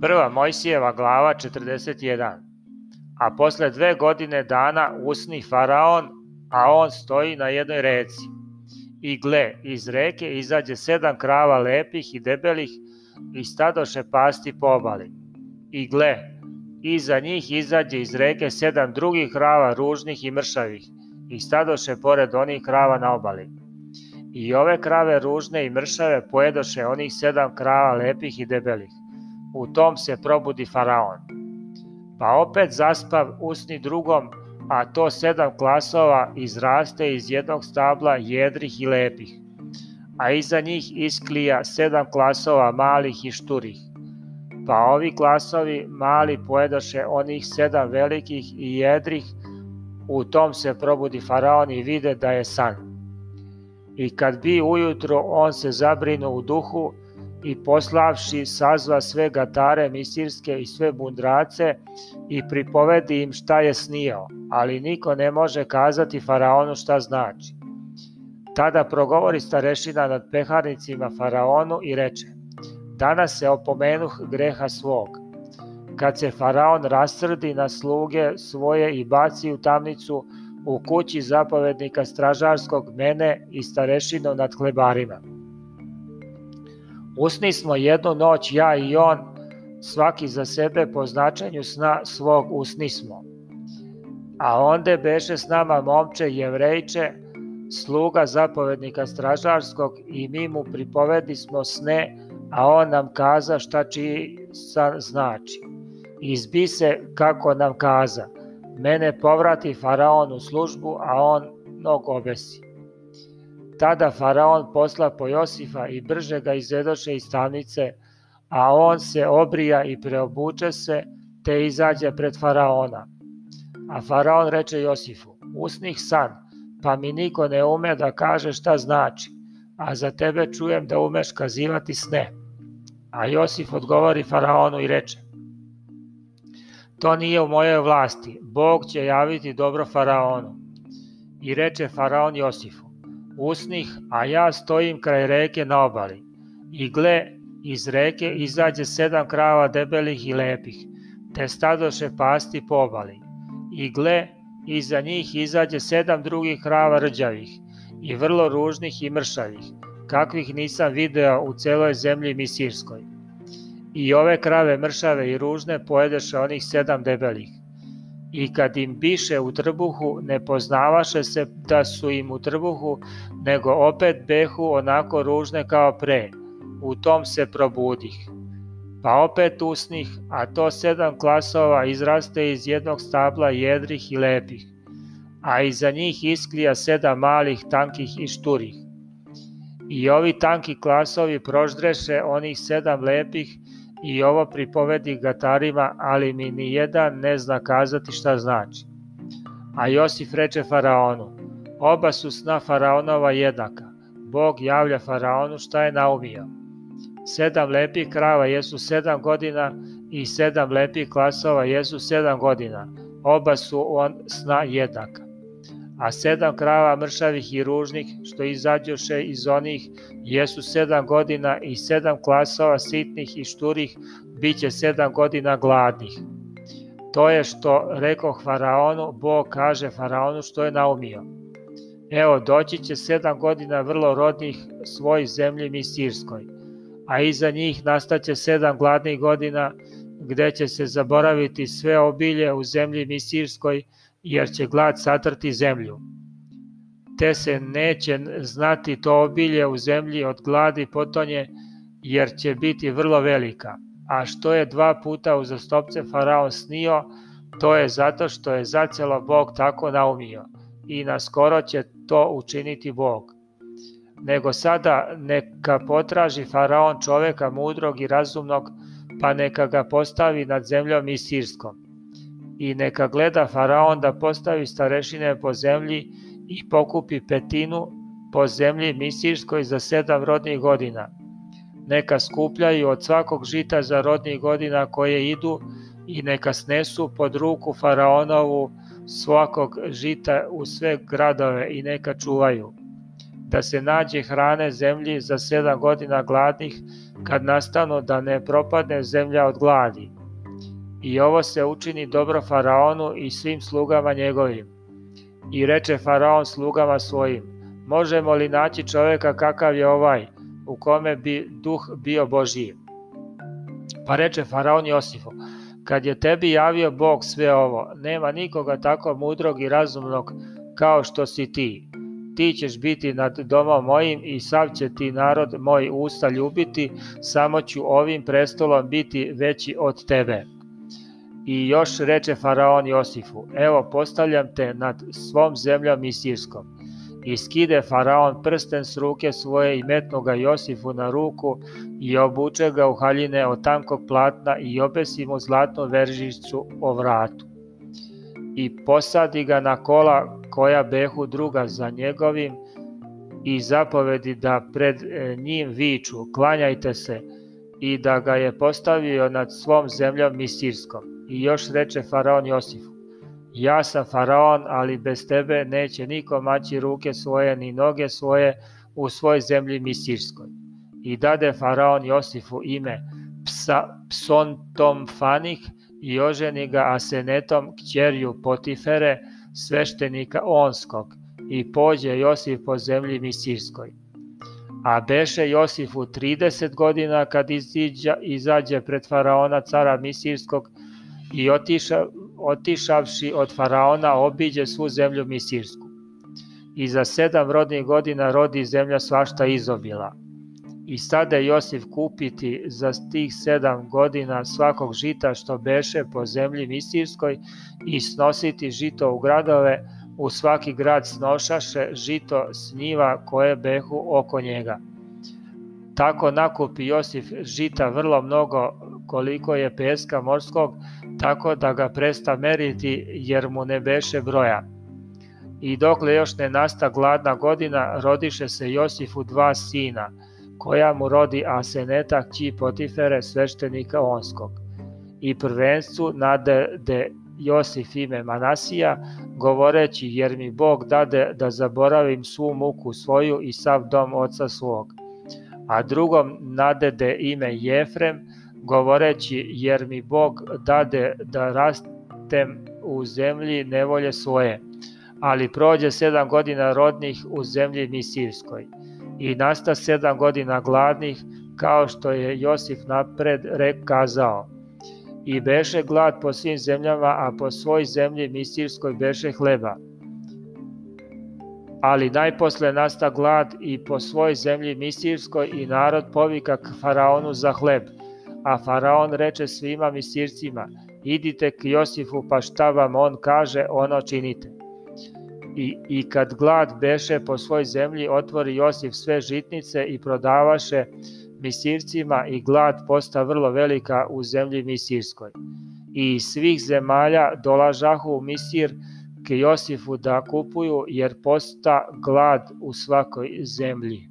Prva Mojsijeva glava 41. A posle dve godine dana usni faraon, a on stoji na jednoj reci. I gle, iz reke izađe sedam krava lepih i debelih i stadoše pasti po obali. I gle, iza njih izađe iz reke sedam drugih krava ružnih i mršavih i stadoše pored onih krava na obali. I ove krave ružne i mršave pojedoše onih sedam krava lepih i debelih. U tom se probudi faraon. Pa opet zaspav usni drugom, a to sedam klasova izraste iz jednog stabla jedrih i lepih. A iza njih isklija sedam klasova malih i šturih. Pa ovi klasovi mali pojedoše onih sedam velikih i jedrih, u tom se probudi faraon i vide da je san. I kad bi ujutro on se zabrinu u duhu i poslavši sazva sve gatare misirske i sve bundrace i pripovedi im šta je snio, ali niko ne može kazati faraonu šta znači. Tada progovori starešina nad peharnicima faraonu i reče, danas se opomenuh greha svog. Kad se faraon rasrdi na sluge svoje i baci u tamnicu u kući zapovednika stražarskog mene i starešinu nad hlebarima. Usni smo jednu noć ja i on, svaki za sebe po značenju sna svog usni smo. A onde beše s nama momče jevrejče, sluga zapovednika stražarskog i mi mu pripovedi smo sne, a on nam kaza šta čiji san znači. Izbi se kako nam kaza, mene povrati faraon u službu, a on nog obesi. Tada faraon posla po Josifa i brže ga izvedoše iz stanice, a on se obrija i preobuče se, te izađe pred faraona. A faraon reče Josifu, usnih san, pa mi niko ne ume da kaže šta znači, a za tebe čujem da umeš kazivati sne. A Josif odgovori faraonu i reče, to nije u mojoj vlasti, Bog će javiti dobro faraonu. I reče faraon Josifu, usnih, a ja stojim kraj reke na obali. I gle, iz reke izađe sedam krava debelih i lepih, te stadoše pasti po obali. I gle, iza njih izađe sedam drugih krava rđavih i vrlo ružnih i mršavih, kakvih nisam video u celoj zemlji misirskoj. I ove krave mršave i ružne pojedeše onih sedam debelih. I kad im biše u trbuhu, ne poznavaše se da su im u trbuhu, nego opet behu onako ružne kao pre. U tom se probudih. Pa opet usnih, a to sedam klasova izraste iz jednog stabla jedrih i lepih, a iza njih isklija sedam malih, tankih i šturih. I ovi tanki klasovi proždreše onih sedam lepih i ovo pripovedi gatarima, ali mi ni jedan ne zna kazati šta znači. A Josif reče faraonu, oba su sna faraonova jednaka. Bog javlja faraonu šta je naumio. Sedam lepih krava jesu sedam godina i sedam lepih klasova jesu sedam godina. Oba su on sna jednaka a sedam krava mršavih i ružnih, što izađoše iz onih, jesu sedam godina i sedam klasova sitnih i šturih, bit će sedam godina gladnih. To je što rekoh Faraonu, Bog kaže Faraonu što je naumio. Evo, doći će sedam godina vrlo rodnih svoj zemlji Misirskoj, a iza njih nastaće sedam gladnih godina, gde će se zaboraviti sve obilje u zemlji Misirskoj, jer će glad satrti zemlju. Te se neće znati to obilje u zemlji od gladi potonje, jer će biti vrlo velika. A što je dva puta uzastopce faraon snio, to je zato što je zacelo Bog tako naumio i naskoro će to učiniti Bog. Nego sada neka potraži faraon čoveka mudrog i razumnog, pa neka ga postavi nad zemljom i sirskom i neka gleda faraon da postavi starešine po zemlji i pokupi petinu po zemlji misirskoj za sedam rodnih godina. Neka skupljaju od svakog žita za rodnih godina koje idu i neka snesu pod ruku faraonovu svakog žita u sve gradove i neka čuvaju. da se nađe hrane zemlji za sedam godina gladnih, kad nastanu da ne propadne zemlja od gladi. I ovo se učini dobro Faraonu i svim slugama njegovim. I reče Faraon slugama svojim, možemo li naći čoveka kakav je ovaj, u kome bi duh bio Božiji? Pa reče Faraon Josifu, kad je tebi javio Bog sve ovo, nema nikoga tako mudrog i razumnog kao što si ti. Ti ćeš biti nad domom mojim i sav će ti narod moj usta ljubiti, samo ću ovim prestolom biti veći od tebe. I još reče Faraon Josifu, evo postavljam te nad svom zemljom i Sirskom. I skide Faraon prsten s ruke svoje i metnu ga Josifu na ruku i obuče ga u haljine od tankog platna i obesi mu zlatnu veržicu o vratu. I posadi ga na kola koja behu druga za njegovim i zapovedi da pred e, njim viču, klanjajte se, i da ga je postavio nad svom zemljom Misirskom. I još reče Faraon Josifu, ja sam Faraon, ali bez tebe neće niko maći ruke svoje ni noge svoje u svoj zemlji Misirskoj. I dade Faraon Josifu ime Psa, Psontom Fanih i oženi ga Asenetom kćerju Potifere, sveštenika Onskog, i pođe Josif po zemlji Misirskoj. A beše Josifu 30 godina kad iziđa, izađe pred faraona cara Misirskog i otiša, otišavši od faraona obiđe svu zemlju Misirsku. I za sedam rodnih godina rodi zemlja svašta izobila. I stade Josif kupiti za tih sedam godina svakog žita što beše po zemlji Misirskoj i snositi žito u gradove, u svaki grad snošaše žito s njiva koje behu oko njega. Tako nakupi Josif žita vrlo mnogo koliko je peska morskog, tako da ga presta meriti jer mu ne beše broja. I dokle još ne nasta gladna godina, rodiše se Josifu dva sina, koja mu rodi Aseneta kći Potifere sveštenika Onskog. I prvenstvu nade de Josif ime Manasija, govoreći jer mi Bog dade da zaboravim svu muku svoju i sav dom oca svog. A drugom nadede ime Jefrem, govoreći jer mi Bog dade da rastem u zemlji nevolje svoje. Ali prođe sedam godina rodnih u zemlji Misirskoj i nasta sedam godina gladnih, kao što je Josif napred rekazao. I beše glad po svim zemljama, a po svoj zemlji Misirskoj beše hleba. Ali najposle nasta glad i po svoj zemlji Misirskoj i narod povika k faraonu za hleb. A faraon reče svima Misircima, idite k Josifu pa šta vam on kaže, ono činite. I, I kad glad beše po svoj zemlji, otvori Josif sve žitnice i prodavaše Misircima i glad posta vrlo velika u zemlji Misirskoj. I svih zemalja dolažahu u Misir ke Josifu da kupuju, jer posta glad u svakoj zemlji.